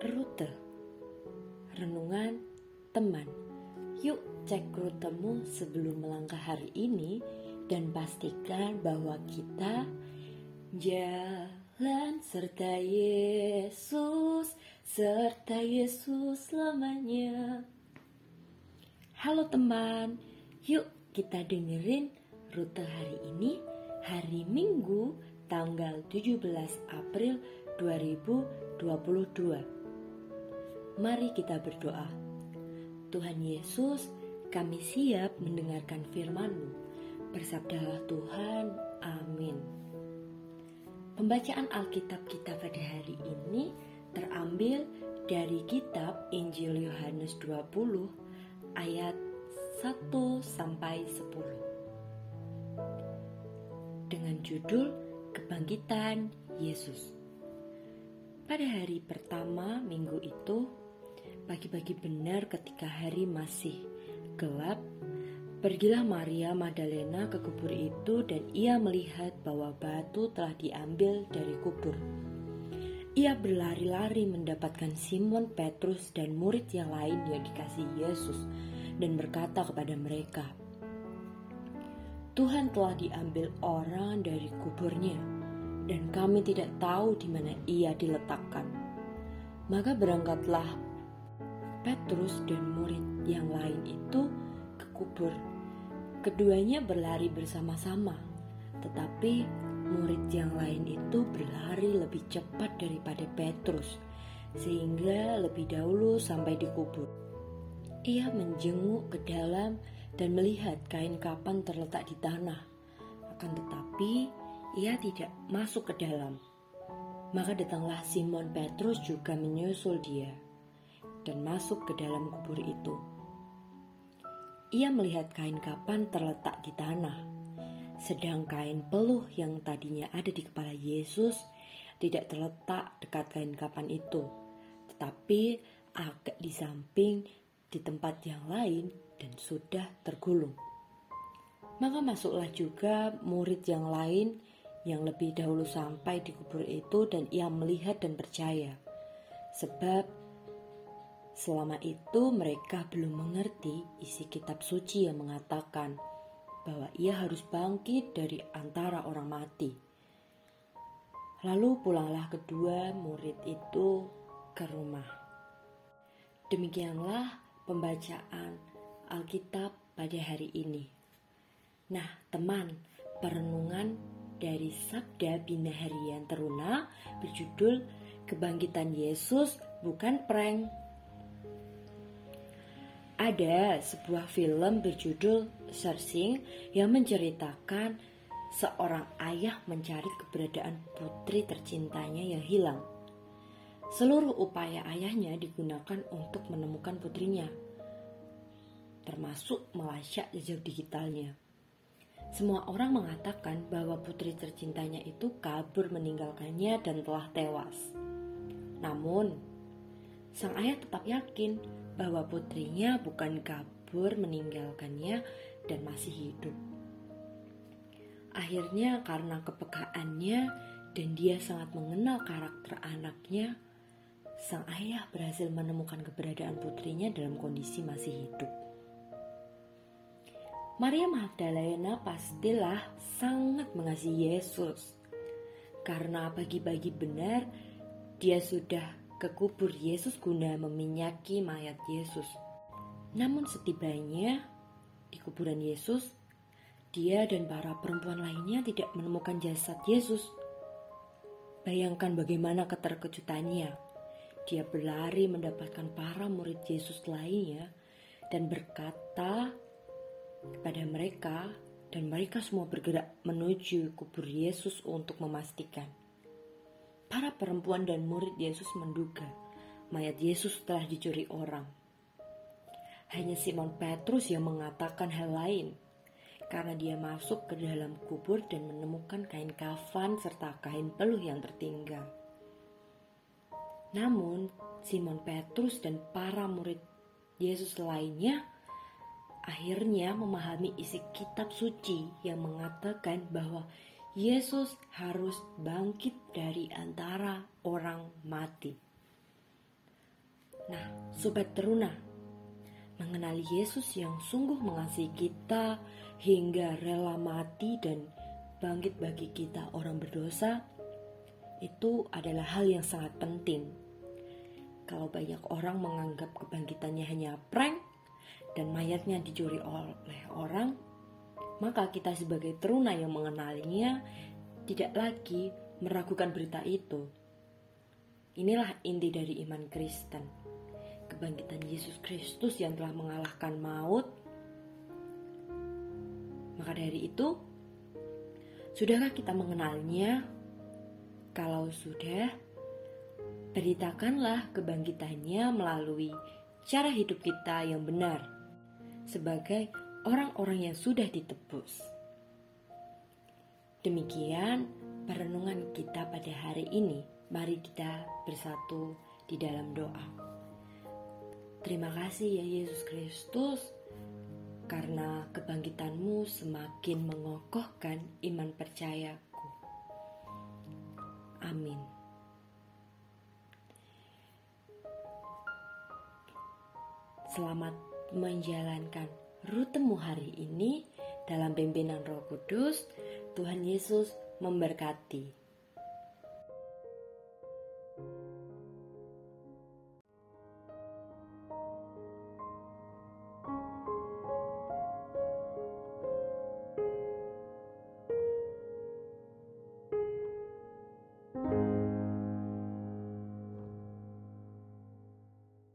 Rute. Renungan Teman. Yuk cek rutemu sebelum melangkah hari ini Dan pastikan bahwa kita Jalan serta Yesus Serta Yesus selamanya Halo teman Yuk kita dengerin rute hari ini Hari Minggu tanggal 17 April 2022 Mari kita berdoa. Tuhan Yesus, kami siap mendengarkan firman-Mu. Bersabdalah Tuhan, amin. Pembacaan Alkitab kita pada hari ini terambil dari kitab Injil Yohanes 20 ayat 1 sampai 10. Dengan judul Kebangkitan Yesus. Pada hari pertama minggu itu, Pagi-pagi benar ketika hari masih gelap, pergilah Maria Magdalena ke kubur itu dan ia melihat bahwa batu telah diambil dari kubur. Ia berlari-lari mendapatkan Simon Petrus dan murid yang lain yang dikasih Yesus dan berkata kepada mereka, Tuhan telah diambil orang dari kuburnya dan kami tidak tahu di mana ia diletakkan. Maka berangkatlah Petrus dan murid yang lain itu ke kubur. Keduanya berlari bersama-sama, tetapi murid yang lain itu berlari lebih cepat daripada Petrus, sehingga lebih dahulu sampai di kubur. Ia menjenguk ke dalam dan melihat kain kapan terletak di tanah. Akan tetapi, ia tidak masuk ke dalam. Maka datanglah Simon Petrus juga menyusul dia dan masuk ke dalam kubur itu. Ia melihat kain kapan terletak di tanah, sedang kain peluh yang tadinya ada di kepala Yesus tidak terletak dekat kain kapan itu, tetapi agak di samping di tempat yang lain dan sudah tergulung. Maka masuklah juga murid yang lain yang lebih dahulu sampai di kubur itu dan ia melihat dan percaya. Sebab Selama itu mereka belum mengerti isi kitab suci yang mengatakan bahwa ia harus bangkit dari antara orang mati. Lalu pulanglah kedua murid itu ke rumah. Demikianlah pembacaan Alkitab pada hari ini. Nah, teman, perenungan dari Sabda Bina Harian Teruna berjudul Kebangkitan Yesus bukan prank ada sebuah film berjudul Searching yang menceritakan seorang ayah mencari keberadaan putri tercintanya yang hilang. Seluruh upaya ayahnya digunakan untuk menemukan putrinya, termasuk melacak jejak digitalnya. Semua orang mengatakan bahwa putri tercintanya itu kabur meninggalkannya dan telah tewas. Namun, sang ayah tetap yakin bahwa putrinya bukan kabur meninggalkannya dan masih hidup. Akhirnya karena kepekaannya dan dia sangat mengenal karakter anaknya, sang ayah berhasil menemukan keberadaan putrinya dalam kondisi masih hidup. Maria Magdalena pastilah sangat mengasihi Yesus. Karena pagi-pagi benar dia sudah ke kubur Yesus guna meminyaki mayat Yesus. Namun setibanya di kuburan Yesus, dia dan para perempuan lainnya tidak menemukan jasad Yesus. Bayangkan bagaimana keterkejutannya. Dia berlari mendapatkan para murid Yesus lainnya dan berkata kepada mereka dan mereka semua bergerak menuju kubur Yesus untuk memastikan Para perempuan dan murid Yesus menduga mayat Yesus telah dicuri orang. Hanya Simon Petrus yang mengatakan hal lain, karena dia masuk ke dalam kubur dan menemukan kain kafan serta kain peluh yang tertinggal. Namun, Simon Petrus dan para murid Yesus lainnya akhirnya memahami isi kitab suci yang mengatakan bahwa Yesus harus bangkit dari antara orang mati. Nah, sobat teruna, mengenali Yesus yang sungguh mengasihi kita hingga rela mati dan bangkit bagi kita orang berdosa, itu adalah hal yang sangat penting. Kalau banyak orang menganggap kebangkitannya hanya prank dan mayatnya dicuri oleh orang, maka kita sebagai teruna yang mengenalinya tidak lagi meragukan berita itu. Inilah inti dari iman Kristen. Kebangkitan Yesus Kristus yang telah mengalahkan maut. Maka dari itu, sudahkah kita mengenalnya? Kalau sudah, beritakanlah kebangkitannya melalui cara hidup kita yang benar sebagai orang-orang yang sudah ditebus. Demikian perenungan kita pada hari ini. Mari kita bersatu di dalam doa. Terima kasih ya Yesus Kristus karena kebangkitanmu semakin mengokohkan iman percayaku. Amin. Selamat menjalankan rutemu hari ini dalam pimpinan Roh Kudus. Tuhan Yesus memberkati.